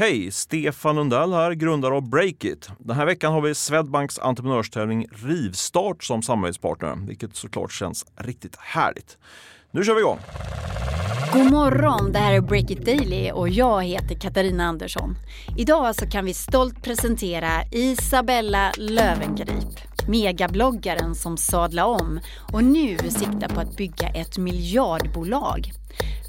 Hej! Stefan Lundell här, grundare av Breakit. Den här veckan har vi Swedbanks entreprenörstävling Rivstart som samarbetspartner, vilket såklart känns riktigt härligt. Nu kör vi igång! God morgon, det här är Breakit Daily och jag heter Katarina Andersson. Idag så kan vi stolt presentera Isabella Lövengrip, megabloggaren som sadlar om och nu siktar på att bygga ett miljardbolag.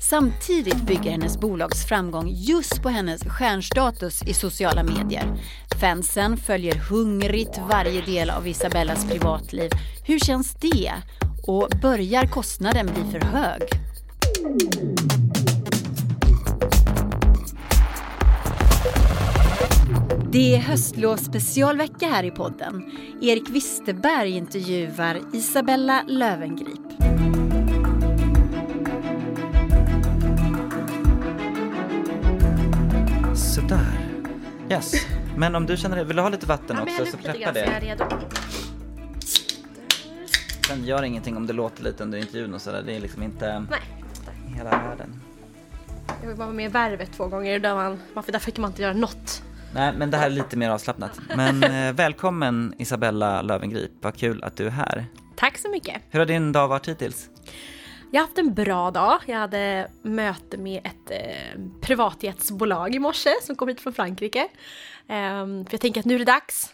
Samtidigt bygger hennes bolags framgång just på hennes stjärnstatus i sociala medier. Fansen följer hungrigt varje del av Isabellas privatliv. Hur känns det? Och börjar kostnaden bli för hög? Det är höstlovsspecialvecka här i podden. Erik Wisterberg intervjuar Isabella Lövengrip. Yes. Men om du känner det, vill du ha lite vatten Ja, också så preppa så jag är det. redo. Sen gör ingenting om det låter lite under intervjun och sådär. Det är liksom inte Nej, hela världen. jag var bara med i Värvet två gånger där man, varför där fick man inte göra något. Nej, men det här är lite mer avslappnat. Men eh, välkommen Isabella Lövengrip. Vad kul att du är här. Tack så mycket. Hur har din dag varit hittills? Jag har haft en bra dag. Jag hade möte med ett eh, privatjetsbolag i morse som kom hit från Frankrike. Ehm, för jag tänker att nu är det dags.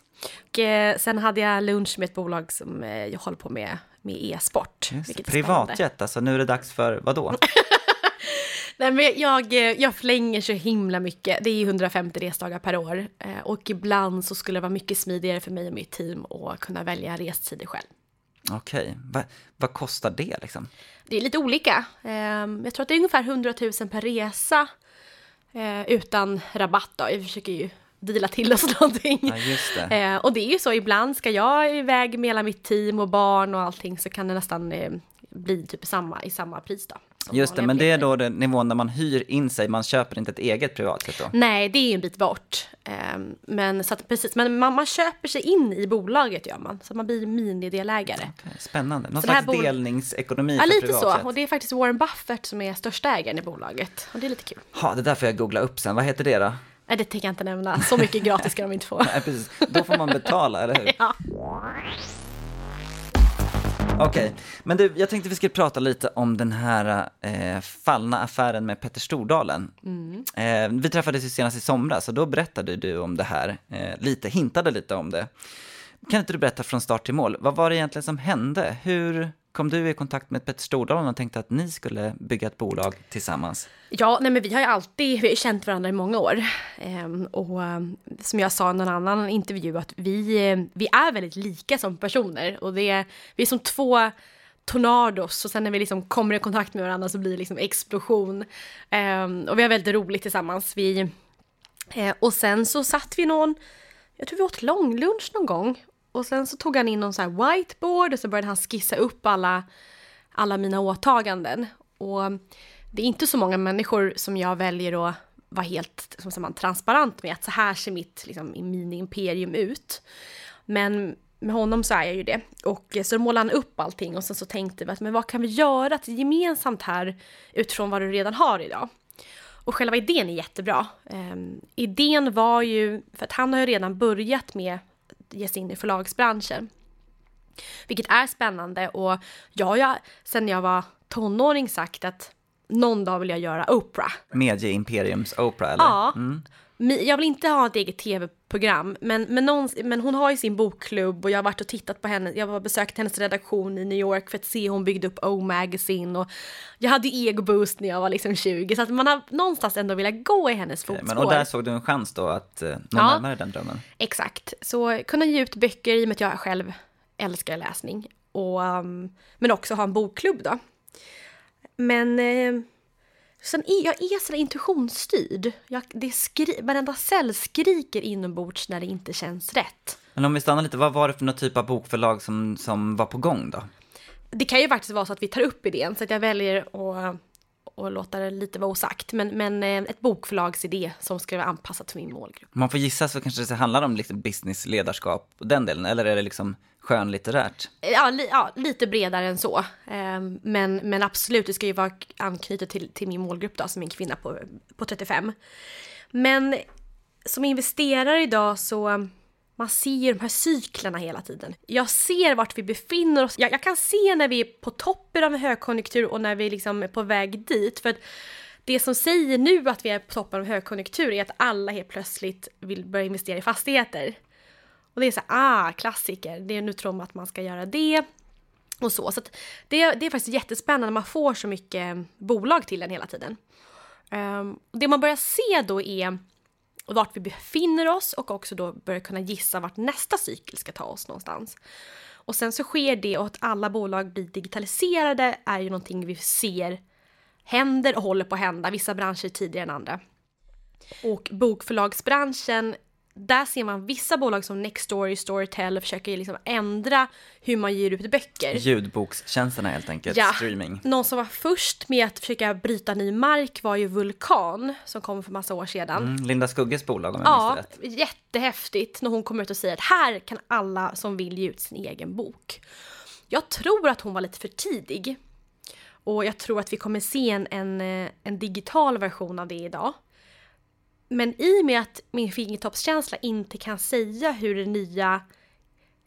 Och, eh, sen hade jag lunch med ett bolag som eh, jag håller på med, med e-sport. Privatjet, alltså nu är det dags för vad då? Nej, men jag, eh, jag förlänger så himla mycket. Det är 150 resdagar per år. Eh, Och ibland så skulle det vara mycket smidigare för mig och mitt team att kunna välja restider själv. Okej, Va, vad kostar det liksom? Det är lite olika. Ehm, Jag tror att det är ungefär 100 000 per resa eh, utan rabatt. Då. Vi försöker ju deala till oss någonting. Ja, just det. Eh, Och det är ju så, ibland ska jag iväg med hela mitt team och barn och allting så kan det nästan eh, bli typ samma, i samma pris då. Just det, men det är då den nivån där man hyr in sig, man köper inte ett eget privatjet då? Nej, det är ju en bit bort. Ehm, Men, så att, precis, men man, man köper sig in i bolaget gör man, så man blir minidelägare. Okej, Spännande, någon Så slags bol- delningsekonomi Ja, för lite privatjet. så. Och det är faktiskt Warren Buffett som är största ägaren i bolaget. Och det är lite kul. Ja, det där får jag googla upp sen. Vad heter det då? Nej, det tänker jag inte nämna. Så mycket gratis ska de inte få. Nej, precis. Då får man betala, eller hur? Ja. Okej, men du, jag tänkte vi skulle prata lite om den här eh, fallna affären med Petter Stordalen. Eh, vi träffades ju senast i somras och då berättade du om det här, eh, lite, hintade lite om det. Kan inte du berätta från start till mål, vad var det egentligen som hände? Hur kom du i kontakt med Petter Stordalen och tänkte att ni skulle bygga ett bolag tillsammans? Ja, nej men vi har ju alltid vi har känt varandra i många år. Ehm, och eh, som jag sa i någon annan intervju att vi, eh, vi är väldigt lika som personer. Och det vi är som två tornados och sen när vi liksom kommer i kontakt med varandra så blir det liksom explosion. Ehm, och vi har väldigt roligt tillsammans. Vi, eh, och sen så satt vi någon, jag tror vi åt långlunch någon gång. Och sen så tog han in någon så här whiteboard och så började han skissa upp alla, alla mina åtaganden. Och det är inte så många människor som jag väljer att vara helt som säger man, transparent med att så här ser mitt liksom, mini-imperium ut. Men med honom så är jag ju det. Och så målade han upp allting och sen så tänkte vi att men vad kan vi göra till gemensamt här utifrån vad du redan har idag. Och själva idén är jättebra. Um, idén var ju, för att han har ju redan börjat med ge sig in i förlagsbranschen. Vilket är spännande och jag har sen jag var tonåring sagt att någon dag vill jag göra Oprah. Medie-imperiums Oprah, eller? Ja. Mm. Jag vill inte ha ett eget tv-program, men, men, någon, men hon har ju sin bokklubb och jag har varit och tittat på henne. Jag har besökt hennes redaktion i New York för att se hur hon byggde upp O-magazine och jag hade ju ego-boost när jag var liksom 20, så att man har någonstans ändå velat gå i hennes fotspår. Men, och där såg du en chans då att eh, nå Ja. närmare den drömmen? Exakt, så kunna ge ut böcker i och med att jag själv älskar läsning. Och, um, men också ha en bokklubb då. Men eh, sen är, jag är sådär intuitionsstyrd. Jag, det skri, varenda cell skriker inombords när det inte känns rätt. Men om vi stannar lite, vad var det för någon typ av bokförlag som, som var på gång då? Det kan ju faktiskt vara så att vi tar upp idén så att jag väljer att och låta det lite vara osagt. Men, men eh, ett bokförlagsidé som ska vara anpassat för min målgrupp. Man får gissa så kanske det handlar om liksom business, ledarskap och den delen, eller är det liksom skönlitterärt? Ja, li, ja, lite bredare än så. Eh, men, men absolut, det ska ju vara anknutet till, till min målgrupp då, som är en kvinna på, på 35. Men som investerare idag så man ser ju de här cyklerna hela tiden. Jag ser vart vi befinner oss. Jag, jag, kan se när vi är på toppen av en högkonjunktur och när vi liksom är på väg dit. För att det som säger nu att vi är på toppen av högkonjunktur är att alla helt plötsligt vill börja investera i fastigheter. Och det är så här, ah, klassiker. Det är, nu tror man att man ska göra det. Och så. Så det, det är faktiskt jättespännande när man får så mycket bolag till en hela tiden. Um, det man börjar se då är och vart vi befinner oss och också då börja kunna gissa vart nästa cykel ska ta oss någonstans. Och sen så sker det och att alla bolag blir digitaliserade är ju någonting vi ser händer och håller på att hända, vissa branscher tidigare än andra. Och bokförlagsbranschen där ser man vissa bolag som Nextory, Storytel försöker liksom ändra hur man ger ut böcker. Ljudbokstjänsterna helt enkelt, ja. streaming. Någon som var först med att försöka bryta ny mark var ju Vulkan som kom för massa år sedan. Mm, Linda Skugges bolag om jag ja, minns rätt. jättehäftigt när hon kom ut och säger att här kan alla som vill ge ut sin egen bok. Jag tror att hon var lite för tidig. Och jag tror att vi kommer se en, en, eh, en digital version av det idag. Men i och med att min fingertoppskänsla inte kan säga hur det nya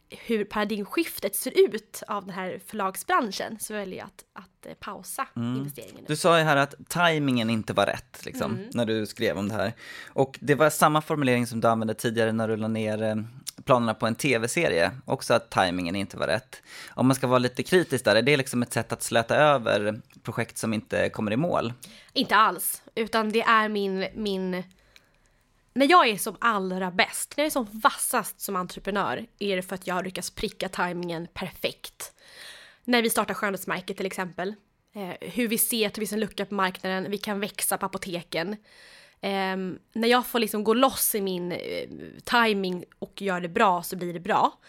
hur paradigmskiftet ser ut av den här förlagsbranschen så väljer jag att, att eh, pausa mm. investeringen. Du sa ju här att tajmingen inte var rätt, liksom, mm. när du skrev om det här. Och det var samma formulering som du använde tidigare när du la ner eh, planerna på en tv-serie, också att tajmingen inte var rätt. Om man ska vara lite kritisk där, är det liksom ett sätt att släta över projekt som inte kommer i mål? Inte alls, utan det är min, min när jag är som allra bäst, när jag är som vassast som entreprenör, är det för att jag har lyckats pricka tajmingen perfekt. När vi startar skönhetsmärket till exempel. Eh, hur vi ser att det finns en lucka på marknaden, vi kan växa på apoteken. Eh, när jag får liksom gå loss i min eh, timing och gör det bra så blir det bra.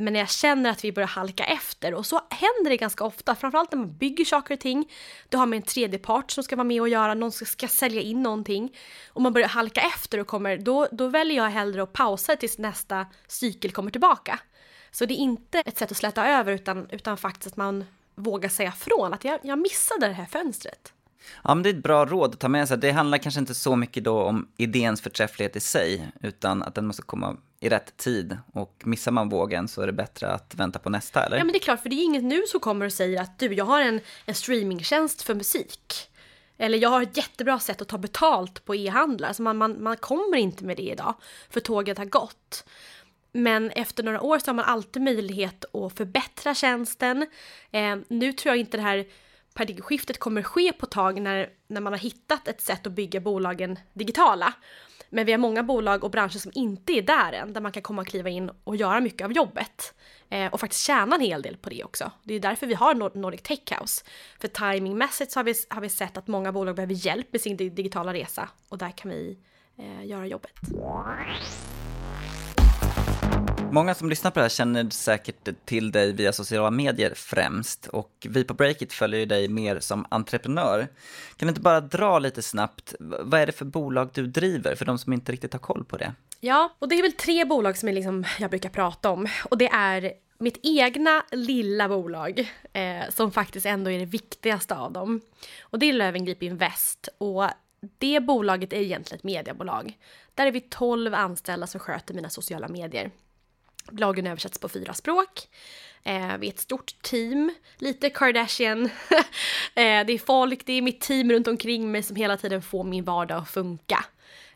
Men när jag känner att vi börjar halka efter, och så händer det ganska ofta, framförallt när man bygger saker och ting, då har man en tredje part som ska vara med och göra, någon ska, ska sälja in någonting, och man börjar halka efter och kommer, då, då väljer jag hellre att pausa tills nästa cykel kommer tillbaka. Så det är inte ett sätt att släta över, utan, utan faktiskt att man vågar säga från, att jag, jag missade det här fönstret. Ja, men det är ett bra råd att ta med sig. Det handlar kanske inte så mycket då om idéns förträfflighet i sig, utan att den måste komma i rätt tid. Och missar man vågen så är det bättre att vänta på nästa, eller? Ja, men det är klart, för det är inget nu som kommer och säger att du, jag har en, en streamingtjänst för musik. Eller jag har ett jättebra sätt att ta betalt på e-handlar. Alltså man, man, man kommer inte med det idag, för tåget har gått. Men efter några år så har man alltid möjlighet att förbättra tjänsten. Eh, nu tror jag inte det här paradigmskiftet kommer ske på tag när, när man har hittat ett sätt att bygga bolagen digitala. Men vi har många bolag och branscher som inte är där än, där man kan komma och kliva in och göra mycket av jobbet. Eh, och faktiskt tjäna en hel del på det också. Det är därför vi har Nordic Tech House. För timingmässigt så har vi, har vi sett att många bolag behöver hjälp med sin digitala resa och där kan vi eh, göra jobbet. Många som lyssnar på det här känner säkert till dig via sociala medier främst och vi på Breakit följer dig mer som entreprenör. Kan du inte bara dra lite snabbt, vad är det för bolag du driver för de som inte riktigt har koll på det? Ja, och det är väl tre bolag som jag, liksom, jag brukar prata om och det är mitt egna lilla bolag eh, som faktiskt ändå är det viktigaste av dem. Och det är Löwengrip Invest och det bolaget är egentligen ett mediebolag. Där är vi 12 anställda som sköter mina sociala medier. Bloggen översätts på fyra språk. Eh, vi är ett stort team, lite Kardashian. eh, det är folk, det är mitt team runt omkring mig som hela tiden får min vardag att funka.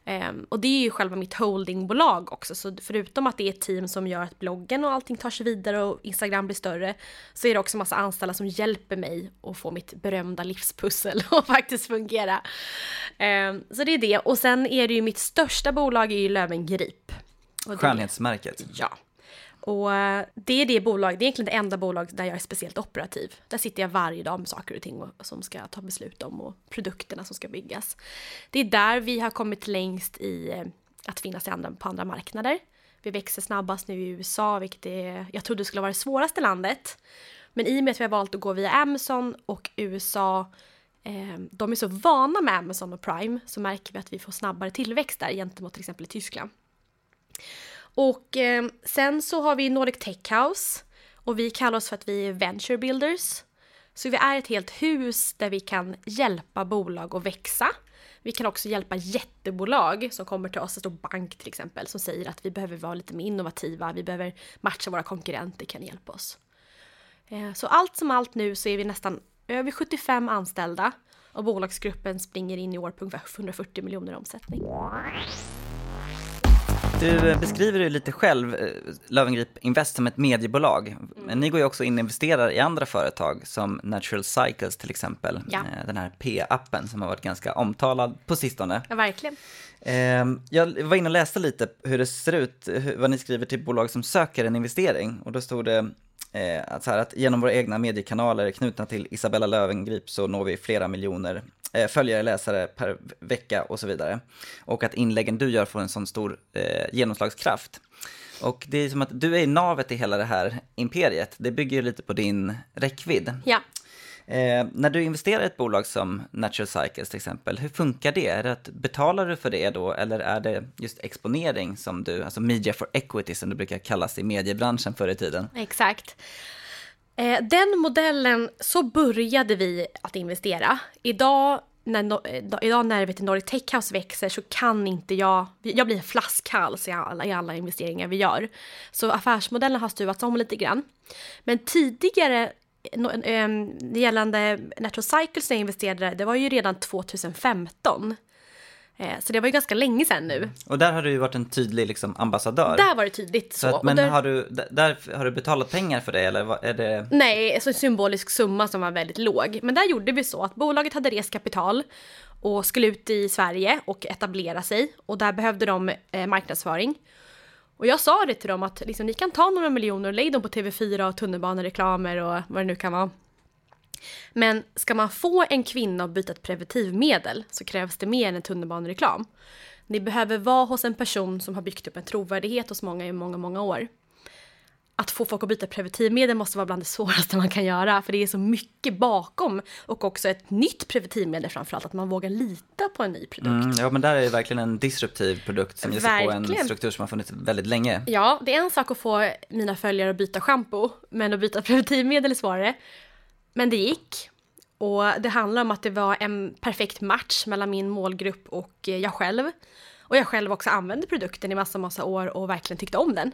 Eh, och det är ju själva mitt holdingbolag också, så förutom att det är ett team som gör att bloggen och allting tar sig vidare och Instagram blir större, så är det också massa anställda som hjälper mig att få mitt berömda livspussel att faktiskt fungera. Ehm, så det är det. Och sen är det ju mitt största bolag är ju Löwengrip. Skönhetsmärket. Ja. Och eh, det är det bolag, det är egentligen det enda bolag där jag är speciellt operativ. Där sitter jag varje dag med saker och ting som ska ta beslut om och produkterna som ska byggas. Det är där vi har kommit längst i eh, att finnas på andra marknader. Vi växer snabbast nu i USA, vilket är, jag trodde skulle vara det svåraste landet. Men i och med att vi har valt att gå via Amazon och USA, eh, de är så vana med Amazon och Prime, så märker vi att vi får snabbare tillväxt där gentemot till exempel i Tyskland. Och eh, sen så har vi Nordic Tech House och vi kallar oss för att vi är Venture Builders. Så vi är ett helt hus där vi kan hjälpa bolag att växa. Vi kan också hjälpa jättebolag som kommer till oss, en stor bank till exempel, som säger att vi behöver vara lite mer innovativa, vi behöver matcha våra konkurrenter, kan hjälpa oss. Eh, så allt som allt nu så är vi nästan över 75 anställda och bolagsgruppen springer in i år på ungefär 140 miljoner i omsättning. Du beskriver ju lite själv eh, Löwengrip Invest som ett mediebolag. Men ni går ju också in och investerar i andra företag som Natural Cycles till exempel. Ja. Eh, Den här P-appen som har varit ganska omtalad på sistone. Ja, verkligen. Ehm, Jag var inne och läste lite hur det ser ut, vad ni skriver till bolag som söker en investering. Och då stod det eh, att, så här, att genom våra egna mediekanaler knutna till Isabella Löwengrip så når vi flera miljoner eh, följare, läsare per vecka och så vidare. Och att inläggen du gör får en sån stor eh, genomslagskraft. Och det är som att du är navet i hela det här imperiet. Det bygger ju lite på din räckvidd. Ja. Eh, när du investerar i ett bolag som Natural Cycles till exempel, hur funkar det? Är det att betalar du för det då eller är det just exponering som du, alltså media for equity som det brukar kallas i mediebranschen förr i tiden? Exakt. Eh, den modellen, så började vi att investera. Idag när, no- eh, idag när vet Nordic Tech House växer så kan inte jag, jag blir en flaskhals i alla, i alla investeringar vi gör. Så affärsmodellen har stuvats om lite grann. Men tidigare, gällande Natural Cycles när jag investerade, det var ju redan 2015. Eh, så det var ju ganska länge sedan nu. Och där har du ju varit en tydlig liksom, ambassadör. Där var det tydligt så. så att, men där- har, du, där har du betalat pengar för det eller är det? Nej, så en symbolisk summa som var väldigt låg. Men där gjorde vi så att bolaget hade rest kapital och skulle ut i Sverige och etablera sig. Och där behövde de eh, marknadsföring. Och jag sa det till dem att liksom, ni kan ta några miljoner och lägg dem på TV4 och tunnelbanereklamer och vad det nu kan vara. Men ska man få en kvinna att byta ett preventivmedel så krävs det mer än en tunnelbanereklam. Ni behöver vara hos en person som har byggt upp en trovärdighet hos många i många, många år att få folk att byta preventivmedel måste vara bland det svåraste man kan göra för det är så mycket bakom och också ett nytt preventivmedel framförallt att man vågar lita på en ny produkt. Mm, ja men där är det verkligen en disruptiv produkt som ger sig på en struktur som har funnits väldigt länge. Ja, det är en sak att få mina följare att byta shampoo, men att byta preventivmedel är svårare. Men det gick. Och det handlar om att det var en perfekt match mellan min målgrupp och eh, jag själv. Och jag själv också använde produkten i massa, massa år och verkligen tyckte om den.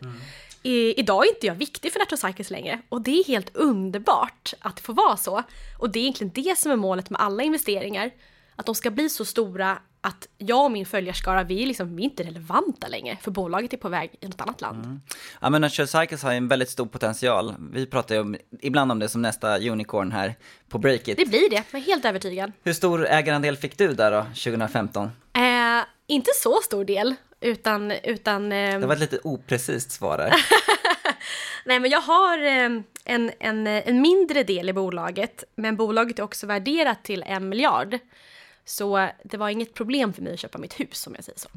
I, idag är inte jag viktig för Cycles längre och det är helt underbart att det får vara så. Och det är egentligen det som är målet med alla investeringar. Att de ska bli så stora att jag och min följarskara, vi är, liksom, vi är inte relevanta längre för bolaget är på väg i något annat land. Ja men Cycles har en väldigt stor potential. Vi pratar ju om, ibland om det som nästa unicorn här på Breakit. Det blir det, jag är helt övertygad. Hur stor ägarandel fick du där då, 2015? Eh, inte så stor del, utan... utan Det var ett lite oprecist svar där. Nej, men jag har eh, en, en, en mindre del i bolaget, men bolaget är också värderat till en miljard. Så det var inget problem för mig att köpa mitt hus, om jag säger så.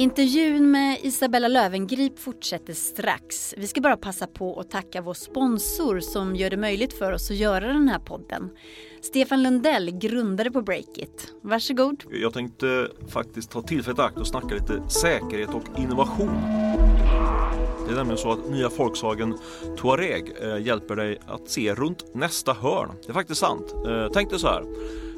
Intervjun med Isabella Lövengrip fortsätter strax. Vi ska bara passa på att tacka vår sponsor som gör det möjligt för oss att göra den här podden. Stefan Lundell, grundare på Breakit. Varsågod. Jag tänkte faktiskt ta tillfället i akt och snacka lite säkerhet och innovation. Det är nämligen så att nya Volkswagen Touareg eh, hjälper dig att se runt nästa hörn. Det är faktiskt sant. Eh, tänk dig så här.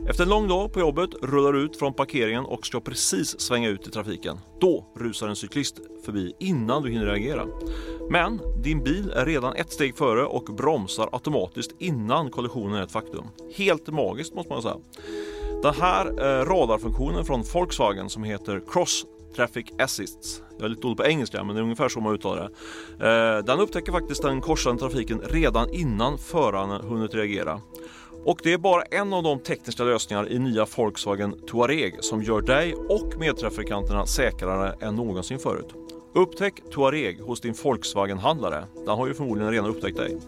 Efter en lång dag på jobbet rullar du ut från parkeringen och ska precis svänga ut i trafiken. Då rusar en cyklist förbi innan du hinner reagera. Men din bil är redan ett steg före och bromsar automatiskt innan kollisionen är ett faktum. Helt magiskt måste man säga. Den här eh, radarfunktionen från Volkswagen som heter Cross Traffic Assists. Jag är lite dålig på engelska men det är ungefär så man uttalar det. Eh, den upptäcker faktiskt den korsande trafiken redan innan föraren hunnit reagera. Och det är bara en av de tekniska lösningar i nya Volkswagen Touareg som gör dig och medtrafikanterna säkrare än någonsin förut. Upptäck Touareg hos din Volkswagen-handlare. Den har ju förmodligen redan upptäckt dig.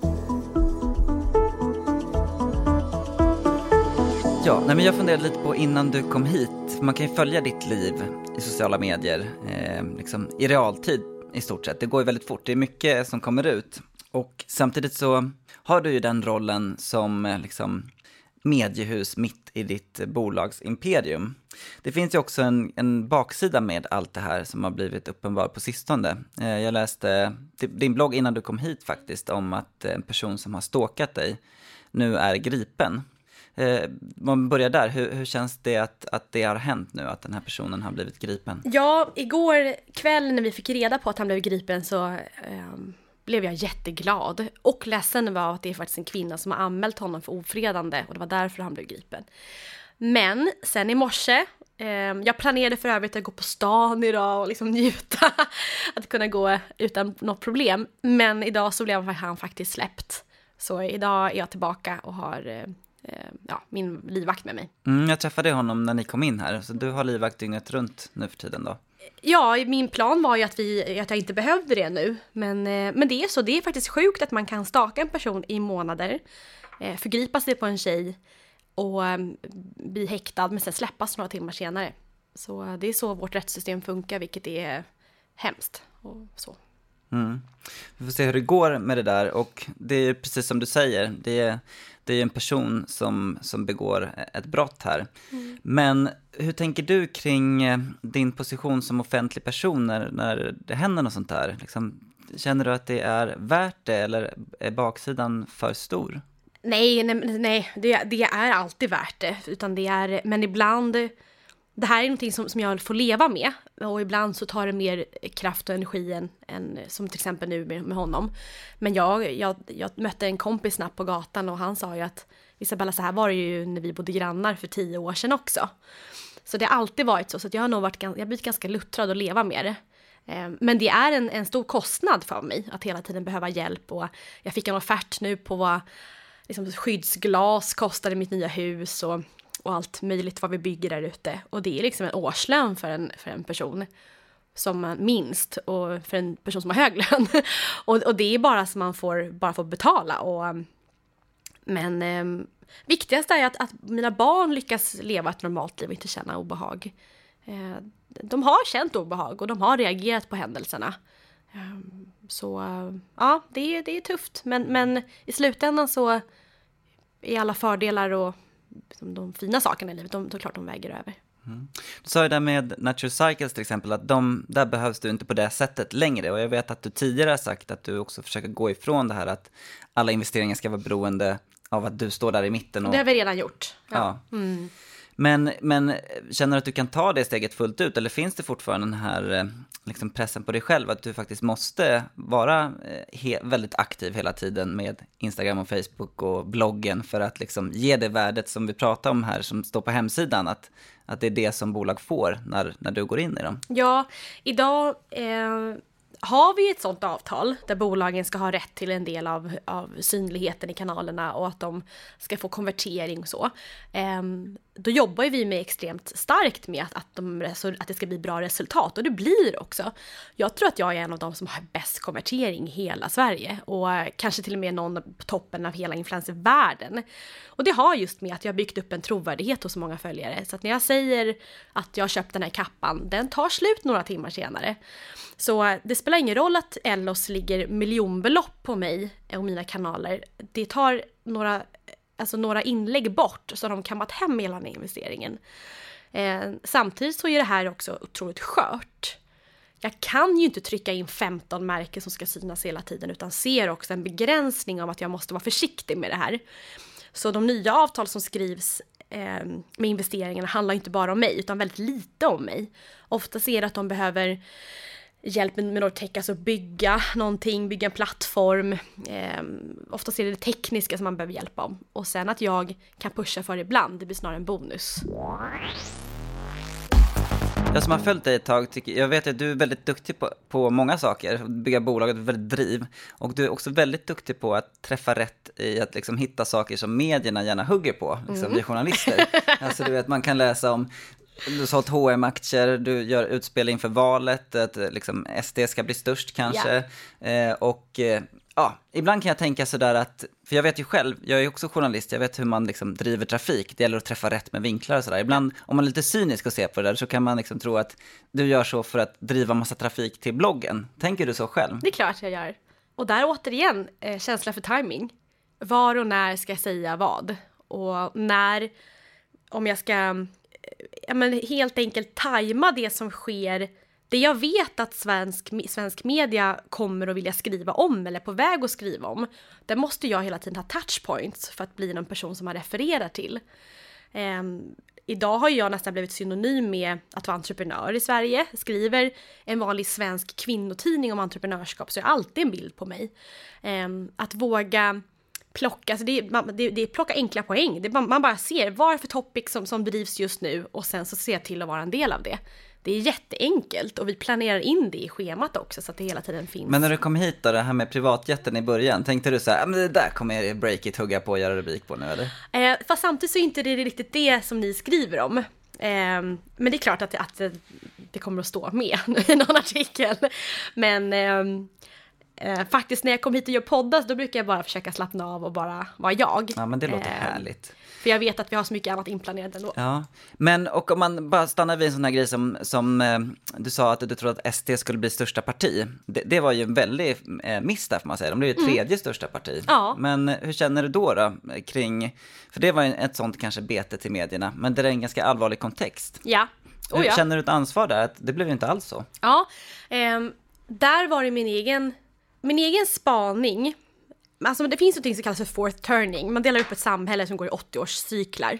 Ja, nej men jag funderade lite på innan du kom hit, man kan ju följa ditt liv i sociala medier eh, liksom i realtid i stort sett. Det går ju väldigt fort, det är mycket som kommer ut. Och samtidigt så har du ju den rollen som eh, liksom mediehus mitt i ditt bolags imperium. Det finns ju också en, en baksida med allt det här som har blivit uppenbar på sistone. Eh, jag läste din blogg innan du kom hit faktiskt om att en person som har stalkat dig nu är gripen. Eh, man börjar där, hur, hur känns det att, att det har hänt nu, att den här personen har blivit gripen? Ja, igår kväll när vi fick reda på att han blev gripen så eh, blev jag jätteglad. Och ledsen var att det är faktiskt en kvinna som har anmält honom för ofredande och det var därför han blev gripen. Men sen i morse, eh, jag planerade för övrigt att gå på stan idag och liksom njuta, att kunna gå utan något problem. Men idag så blev han faktiskt släppt. Så idag är jag tillbaka och har eh, ja, min livvakt med mig. Mm, jag träffade honom när ni kom in här, så du har livvakt dygnet runt nu för tiden då? Ja, min plan var ju att, vi, att jag inte behövde det nu. Men, eh, men det är så, det är faktiskt sjukt att man kan staka en person i månader, eh, förgripa sig på en tjej och eh, bli häktad men sen släppas några timmar senare. Så det är så vårt rättssystem funkar, vilket är hemskt. Och så. Mm. Vi får se hur det går med det där och det är precis som du säger, det är, det är en person som, som begår ett brott här. Mm. Men hur tänker du kring eh, din position som offentlig person när, när det händer något sånt där? Liksom, känner du att det är värt det eller är baksidan för stor? Nej, nej, nej det, det är alltid värt det. Utan det är, men ibland det här är någonting som, som jag får leva med och ibland så tar det mer kraft och energi än, än som till exempel nu med, med honom. Men jag, jag, jag mötte en kompis snabbt på gatan och han sa ju att Isabella, så här var det ju när vi bodde grannar för tio år sedan också. Så det har alltid varit så, så jag har nog varit, jag har blivit ganska luttrad att leva med det. Eh, men det är en, en stor kostnad för mig att hela tiden behöva hjälp och jag fick en offert nu på vad liksom, skyddsglas kostar i mitt nya hus och och allt möjligt vad vi bygger där ute. Och det är liksom en årslön för en, för en person som minst och för en person som har hög lön. och, och det är bara som man får, bara får betala. Och, um, men eh, viktigast är att, att mina barn lyckas leva ett normalt liv och inte känna obehag. Eh, de har känt obehag och de har reagerat på händelserna. Eh, så ja, det, det är tufft. Men, men i slutändan så är alla fördelar och liksom de fina sakerna i livet, de, de klart de väger över. Mm. Du sa ju där med Natural Cycles till exempel att de, där behövs du inte på det sättet längre och jag vet att du tidigare har sagt att du också försöker gå ifrån det här att alla investeringar ska vara beroende av att du står där i mitten. Och... Det har vi redan gjort. Ja. ja. Mm. Men, men känner du att du kan ta det steget fullt ut eller finns det fortfarande den här eh, liksom pressen på dig själv att du faktiskt måste vara eh, väldigt aktiv hela tiden med Instagram och Facebook och bloggen för att liksom ge det värdet som vi pratar om här som står på hemsidan, att, att det är det som bolag får när, när du går in i dem? Ja, idag eh har vi ett sådant avtal där bolagen ska ha rätt till en del av, av synligheten i kanalerna och att de ska få konvertering och så. Eh, då jobbar vi med extremt starkt med att, att, de, att det ska bli bra resultat och det blir det också. Jag tror att jag är en av de som har bäst konvertering i hela Sverige och kanske till och med någon på toppen av hela influencervärlden. Och det har just med att jag byggt upp en trovärdighet hos många följare. Så att när jag säger att jag har köpt den här kappan, den tar slut några timmar senare. Så det spelar spelar ingen roll att Ellos ligger miljonbelopp på mig och mina kanaler. Det tar några, alltså några inlägg bort så har de kammat hem hela den investeringen. Eh, samtidigt så är det här också otroligt skört. Jag kan ju inte trycka in 15 märken som ska synas hela tiden utan ser också en begränsning av att jag måste vara försiktig med det här. Så de nya avtal som skrivs eh, med investeringarna handlar inte bara om mig utan väldigt lite om mig. Ofta ser jag att de behöver hjälp med Nortec, alltså bygga någonting, bygga en plattform. Eh, oftast är det det tekniska som man behöver hjälp om. Och sen att jag kan pusha för ibland, det blir snarare en bonus. Jag som har följt dig ett tag, tycker, jag vet att du är väldigt duktig på, på många saker, bygga bolag, väldigt driv. Och du är också väldigt duktig på att träffa rätt i att liksom hitta saker som medierna gärna hugger på, liksom, mm. vi journalister. alltså du vet, man kan läsa om du sa att hm aktier du gör utspel inför valet, att liksom SD ska bli störst kanske. Ja. Eh, och eh, ja, ibland kan jag tänka sådär att, för jag vet ju själv, jag är också journalist, jag vet hur man liksom driver trafik, det gäller att träffa rätt med vinklar och sådär. Ibland, om man är lite cynisk och ser på det där, så kan man liksom tro att du gör så för att driva massa trafik till bloggen. Tänker du så själv? Det är klart jag gör. Och där återigen, eh, känsla för timing. Var och när ska jag säga vad? Och när, om jag ska ja, men helt enkelt tajma det som sker det jag vet att svensk, svensk media kommer att vilja skriva om eller är på väg att skriva om, där måste jag hela tiden ha touchpoints för att bli någon person som man refererar till. Um, idag har jag nästan blivit synonym med att vara entreprenör i Sverige. Skriver en vanlig svensk kvinnotidning om entreprenörskap så jag har alltid en bild på mig. Um, att våga plocka, alltså det, man, det, det är plocka enkla poäng. Det, man, man, bara ser vad är det för topic som, som bedrivs just nu och sen så ser jag till att vara en del av det. Det är jätteenkelt och vi planerar in det i schemat också så att det hela tiden finns. Men när du kom hit då, det här med privatjeten i början, tänkte du så här, men det där kommer Breakit hugga på och göra rubrik på nu eller? Eh, fast samtidigt så är inte det riktigt det som ni skriver om. Eh, men det är klart att, att det kommer att stå med i någon artikel. Men eh, Eh, faktiskt när jag kom hit och gör poddar då brukar jag bara försöka slappna av och bara vara jag. Ja men det låter eh, härligt. För jag vet att vi har så mycket annat inplanerat ändå. Ja, men och om man bara stannar vid en sån här grej som, som eh, du sa att du trodde att SD skulle bli största parti. Det, det var ju en väldig eh, miss där får man säga, de blev ju mm. tredje mm. största parti. Ja. Men hur känner du då, då kring, för det var ju ett sånt kanske bete till medierna, men det är en ganska allvarlig kontext. Ja. Oh, ja. Känner du ett ansvar där? Att det blev ju inte alls så. Ja, eh, där var det min egen min egen spaning, alltså det finns något som kallas för fourth turning. Man delar upp ett samhälle som går i 80-årscyklar.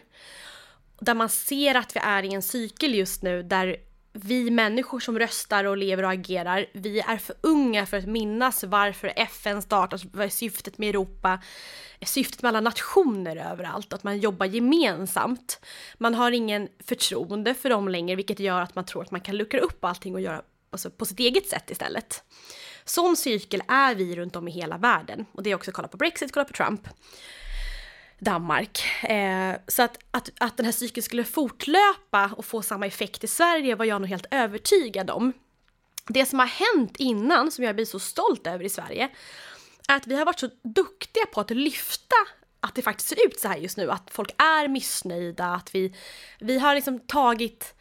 Där man ser att vi är i en cykel just nu där vi människor som röstar och lever och agerar, vi är för unga för att minnas varför FN startades, vad är syftet med Europa, syftet med alla nationer överallt, att man jobbar gemensamt. Man har ingen förtroende för dem längre, vilket gör att man tror att man kan luckra upp allting och göra alltså, på sitt eget sätt istället. Sån cykel är vi runt om i hela världen. Och det är också kolla på Brexit, kolla på Trump. Danmark. Eh, så att, att, att den här cykeln skulle fortlöpa och få samma effekt i Sverige var jag nog helt övertygad om. Det som har hänt innan, som jag blir så stolt över i Sverige, är att vi har varit så duktiga på att lyfta att det faktiskt ser ut så här just nu, att folk är missnöjda, att vi, vi har liksom tagit,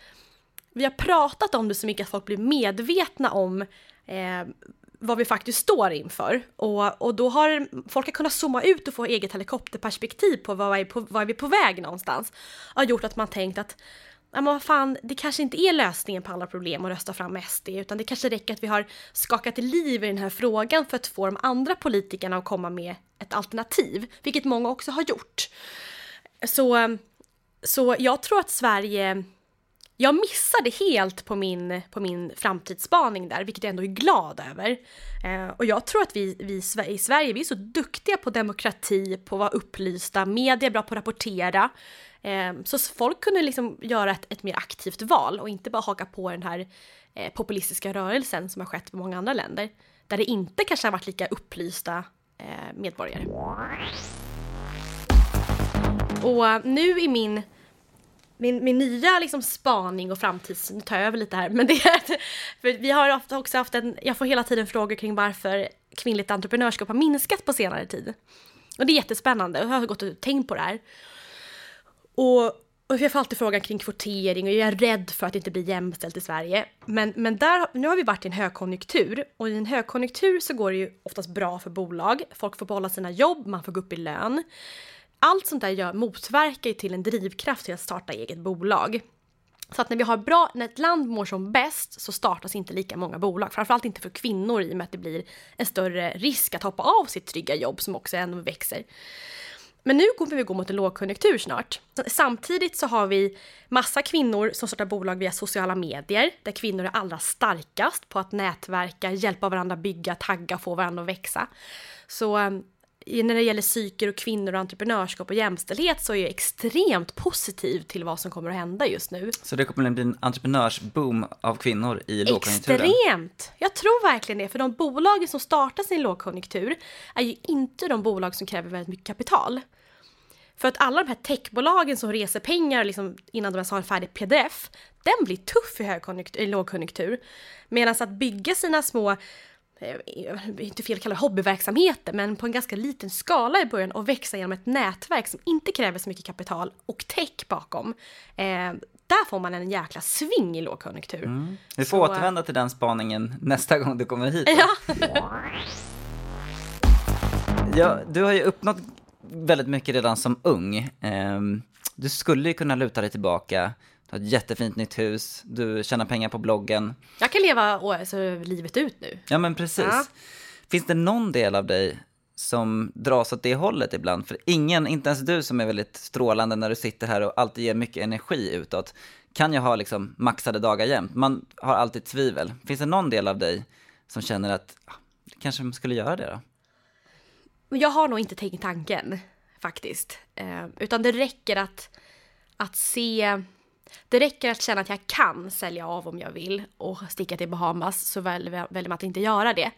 vi har pratat om det så mycket att folk blir medvetna om eh, vad vi faktiskt står inför. Och, och då har folk har kunnat zooma ut och få eget helikopterperspektiv på vad är, på, vad är vi på väg någonstans. Har gjort att man tänkt att ja men vad fan, det kanske inte är lösningen på alla problem att rösta fram SD, utan det kanske räcker att vi har skakat liv i den här frågan för att få de andra politikerna att komma med ett alternativ, vilket många också har gjort. Så, så jag tror att Sverige jag missade helt på min, på min framtidsspaning där, vilket jag ändå är glad över. Eh, och jag tror att vi, vi i Sverige, vi är så duktiga på demokrati, på att vara upplysta, media är bra på att rapportera. Eh, så folk kunde liksom göra ett, ett mer aktivt val och inte bara haka på den här eh, populistiska rörelsen som har skett i många andra länder. Där det inte kanske har varit lika upplysta eh, medborgare. Och nu i min min, min nya liksom spaning och framtidssyn, nu tar jag över lite här, men det är för vi har ofta också haft en, jag får hela tiden frågor kring varför kvinnligt entreprenörskap har minskat på senare tid. Och det är jättespännande och jag har gått och tänkt på det här. Och, och jag får alltid frågan kring kvotering och jag är rädd för att det inte blir jämställt i Sverige. Men, men där, nu har vi varit i en högkonjunktur och i en högkonjunktur så går det ju oftast bra för bolag. Folk får behålla sina jobb, man får gå upp i lön allt sånt där gör, motverkar ju till en drivkraft till att starta eget bolag. Så att när vi har bra, när ett land mår som bäst så startas inte lika många bolag. Framförallt inte för kvinnor i och med att det blir en större risk att hoppa av sitt trygga jobb som också ändå växer. Men nu kommer vi gå mot en lågkonjunktur snart. Samtidigt så har vi massa kvinnor som startar bolag via sociala medier, där kvinnor är allra starkast på att nätverka, hjälpa varandra bygga, tagga, få varandra att växa. Så när det gäller psyker och kvinnor och entreprenörskap och jämställdhet så är jag extremt positiv till vad som kommer att hända just nu. Så det kommer att bli en entreprenörsboom av kvinnor i lågkonjunkturen? Extremt! Jag tror verkligen det, för de bolagen som startas i en lågkonjunktur är ju inte de bolag som kräver väldigt mycket kapital. För att alla de här techbolagen som reser pengar liksom innan de ens har en färdig pdf, den blir tuff i, i lågkonjunktur. Medan att bygga sina små inte fel att kalla det hobbyverksamheter, men på en ganska liten skala i början och växa genom ett nätverk som inte kräver så mycket kapital och tech bakom. Eh, där får man en jäkla sving i lågkonjunktur. Mm. Vi får så, återvända till den spaningen nästa gång du kommer hit. Ja. ja, du har ju uppnått väldigt mycket redan som ung. Eh, du skulle ju kunna luta dig tillbaka har ett jättefint nytt hus, du tjänar pengar på bloggen. Jag kan leva alltså, livet ut nu. Ja men precis. Ja. Finns det någon del av dig som dras åt det hållet ibland? För ingen, inte ens du som är väldigt strålande när du sitter här och alltid ger mycket energi utåt, kan ju ha liksom maxade dagar jämt. Man har alltid tvivel. Finns det någon del av dig som känner att ah, kanske man skulle göra det då? Men jag har nog inte tänkt tanken faktiskt. Eh, utan det räcker att, att se... Det räcker att känna att jag kan sälja av om jag vill och sticka till Bahamas så väljer man att inte göra det.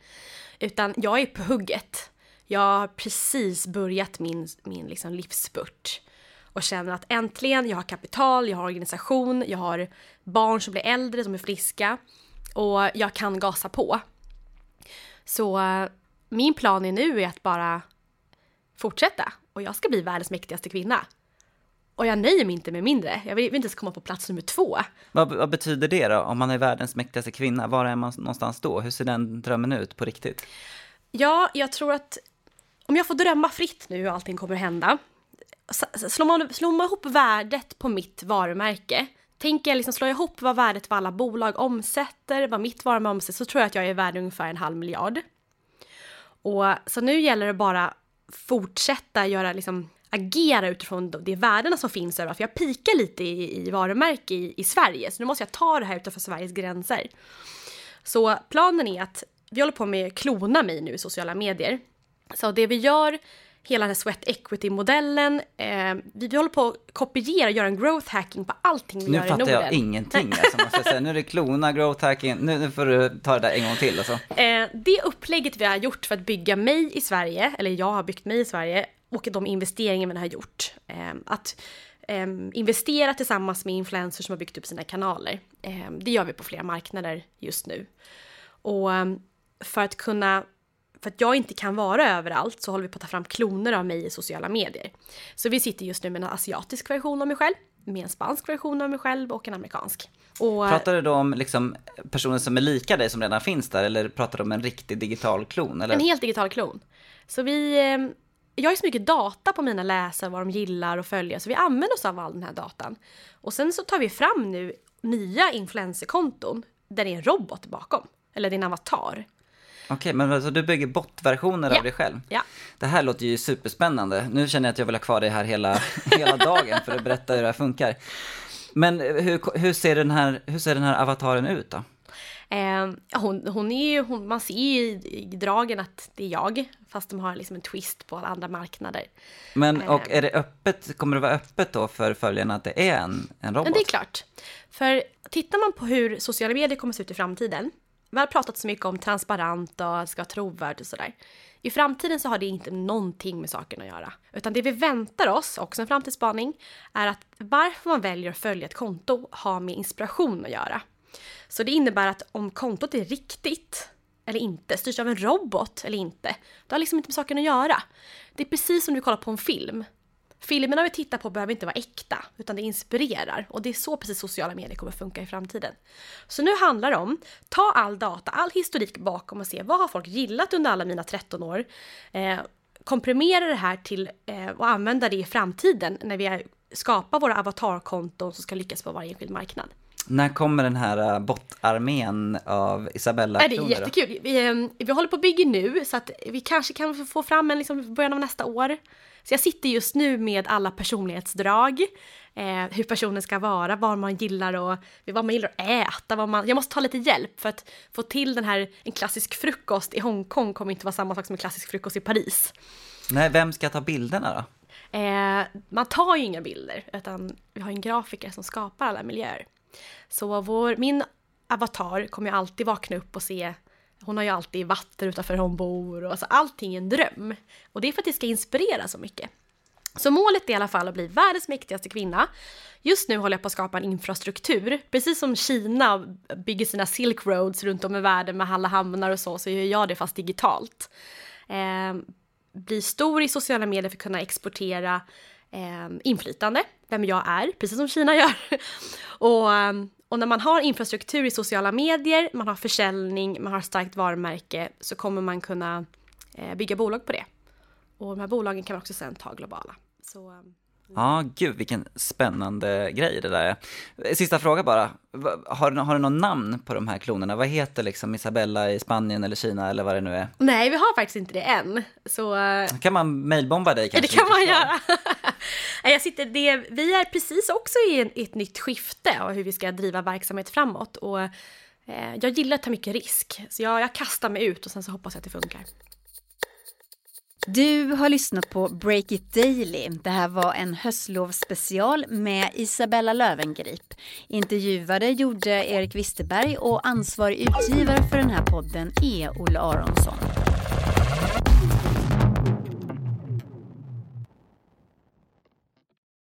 Utan jag är på hugget. Jag har precis börjat min, min liksom livsspurt och känner att äntligen, jag har kapital, jag har organisation, jag har barn som blir äldre, som är friska och jag kan gasa på. Så min plan är nu är att bara fortsätta och jag ska bli världens mäktigaste kvinna. Och jag nöjer mig inte med mindre. Jag vill, vill inte ens komma på plats nummer två. Vad, vad betyder det då? Om man är världens mäktigaste kvinna, var är man någonstans då? Hur ser den drömmen ut på riktigt? Ja, jag tror att om jag får drömma fritt nu hur allting kommer att hända. Slår man, slår man ihop värdet på mitt varumärke. Tänker jag liksom slå ihop vad värdet för alla bolag omsätter, vad mitt varumärke omsätter, så tror jag att jag är värd ungefär en halv miljard. Och så nu gäller det bara fortsätta göra liksom agera utifrån de- de värdena som finns överallt. För jag pikar lite i, i varumärke i, i Sverige, så nu måste jag ta det här utanför Sveriges gränser. Så planen är att vi håller på med klona mig nu i sociala medier. Så det vi gör, hela den här sweat equity-modellen, eh, vi, vi håller på att kopiera och göra en growth hacking på allting vi Nu gör i fattar Norden. jag ingenting alltså, måste jag säga. Nu är det klona, growth hacking, nu, nu får du ta det där en gång till alltså. Eh, det upplägget vi har gjort för att bygga mig i Sverige, eller jag har byggt mig i Sverige, och de investeringar vi har gjort. Eh, att eh, investera tillsammans med influencers som har byggt upp sina kanaler. Eh, det gör vi på flera marknader just nu. Och eh, för att kunna för att jag inte kan vara överallt så håller vi på att ta fram kloner av mig i sociala medier. Så vi sitter just nu med en asiatisk version av mig själv, med en spansk version av mig själv och en amerikansk. Och, Pratar du då om liksom personer som är lika dig som redan finns där, eller pratar du om en riktig digital klon? Eller? En helt digital klon. Så vi... eh, Jag har ju så mycket data på mina läsare, vad de gillar och följer, så vi använder oss av all den här datan. Och sen så tar vi fram nu nya influencerkonton där det är en robot bakom. Eller en avatar. Okej, men alltså du bygger botversioner Ja. av dig själv? Ja. Det här låter ju superspännande. Nu känner jag att jag vill ha kvar dig här hela, hela dagen för att berätta hur det här funkar. Men hur, hur, ser den här, hur ser den här avataren ut då? Eh, hon, hon är ju, hon, man ser ju i, i dragen att det är jag, fast de har liksom en twist på alla andra marknader. Men, och är det öppet, kommer det vara öppet då för följarna att det är en, en robot? Det är klart. För tittar man på hur sociala medier kommer att se ut i framtiden. Vi har pratat så mycket om transparent och ska vara trovärdigt och sådär. I framtiden så har det inte någonting med saken att göra. Utan det vi väntar oss, också en framtidsspaning, är att varför man väljer att följa ett konto har med inspiration att göra. Så det innebär att om kontot är riktigt eller inte, styrs av en robot eller inte, det har liksom inte med saken att göra. Det är precis som du kollar på en film. Filmerna vi tittar på behöver inte vara äkta, utan det inspirerar. Och det är så precis sociala medier kommer funka i framtiden. Så nu handlar det om, ta all data, all historik bakom och se vad har folk gillat under alla mina 13 år. Eh, komprimera det här till eh, och använda det i framtiden när vi skapar våra avatarkonton som ska lyckas på varje enskild marknad. När kommer den här äh, bottarmén av Isabella Nej, det är jättekul. Vi, eh, vi håller på att bygga nu så att vi kanske kan få fram en liksom början av nästa år. Så jag sitter just nu med alla personlighetsdrag, eh, hur personen ska vara, vad man gillar och vad man gillar att äta. Vad man, jag måste ta lite hjälp för att få till den här, en klassisk frukost i Hongkong kommer inte vara samma sak som en klassisk frukost i Paris. Nej, vem ska ta bilderna då? Eh, man tar ju inga bilder, utan vi har en grafiker som skapar alla miljöer. Så vår, min avatar kommer ju alltid vakna upp och se, hon har ju alltid vatten utanför hon bor och alltså allting är en dröm. Och det är för att det ska inspirera så mycket. Så målet är i alla fall att bli världens mäktigaste kvinna. Just nu håller jag på att skapa en infrastruktur. Precis som Kina bygger sina Silk Roads runt om i världen med alla hamnar och så, så gör jag det fast digitalt. Eh, bli stor i sociala medier för att kunna exportera eh, inflytande, vem jag är, precis som Kina gör. och, eh, och när man har infrastruktur i sociala medier, man har försäljning, man har starkt varumärke, så kommer man kunna eh, bygga bolag på det. Och de här bolagen kan man också sen ta globala. Så, eh, Ja, gud vilken spännande grej det där är. Sista fråga bara. Har, har du någon namn på de här klonerna? Vad heter liksom Isabella i Spanien eller Kina eller vad det nu är? Nej, vi har faktiskt inte det än. Så... eh, Kan man mailbomba dig kanske? Det kan man göra. Eh, jag sitter, det, vi är precis också i en, i ett nytt skifte av hur vi ska driva verksamhet framåt. Och, eh, jag gillar att ta mycket risk, så jag, jag kastar mig ut och sen så hoppas jag att det funkar. Du har lyssnat på Break It Daily. Det här var en höstlovsspecial med Isabella Lövengrip. Intervjuade gjorde Erik Wisterberg och ansvarig utgivare för den här podden är Olle Aronsson.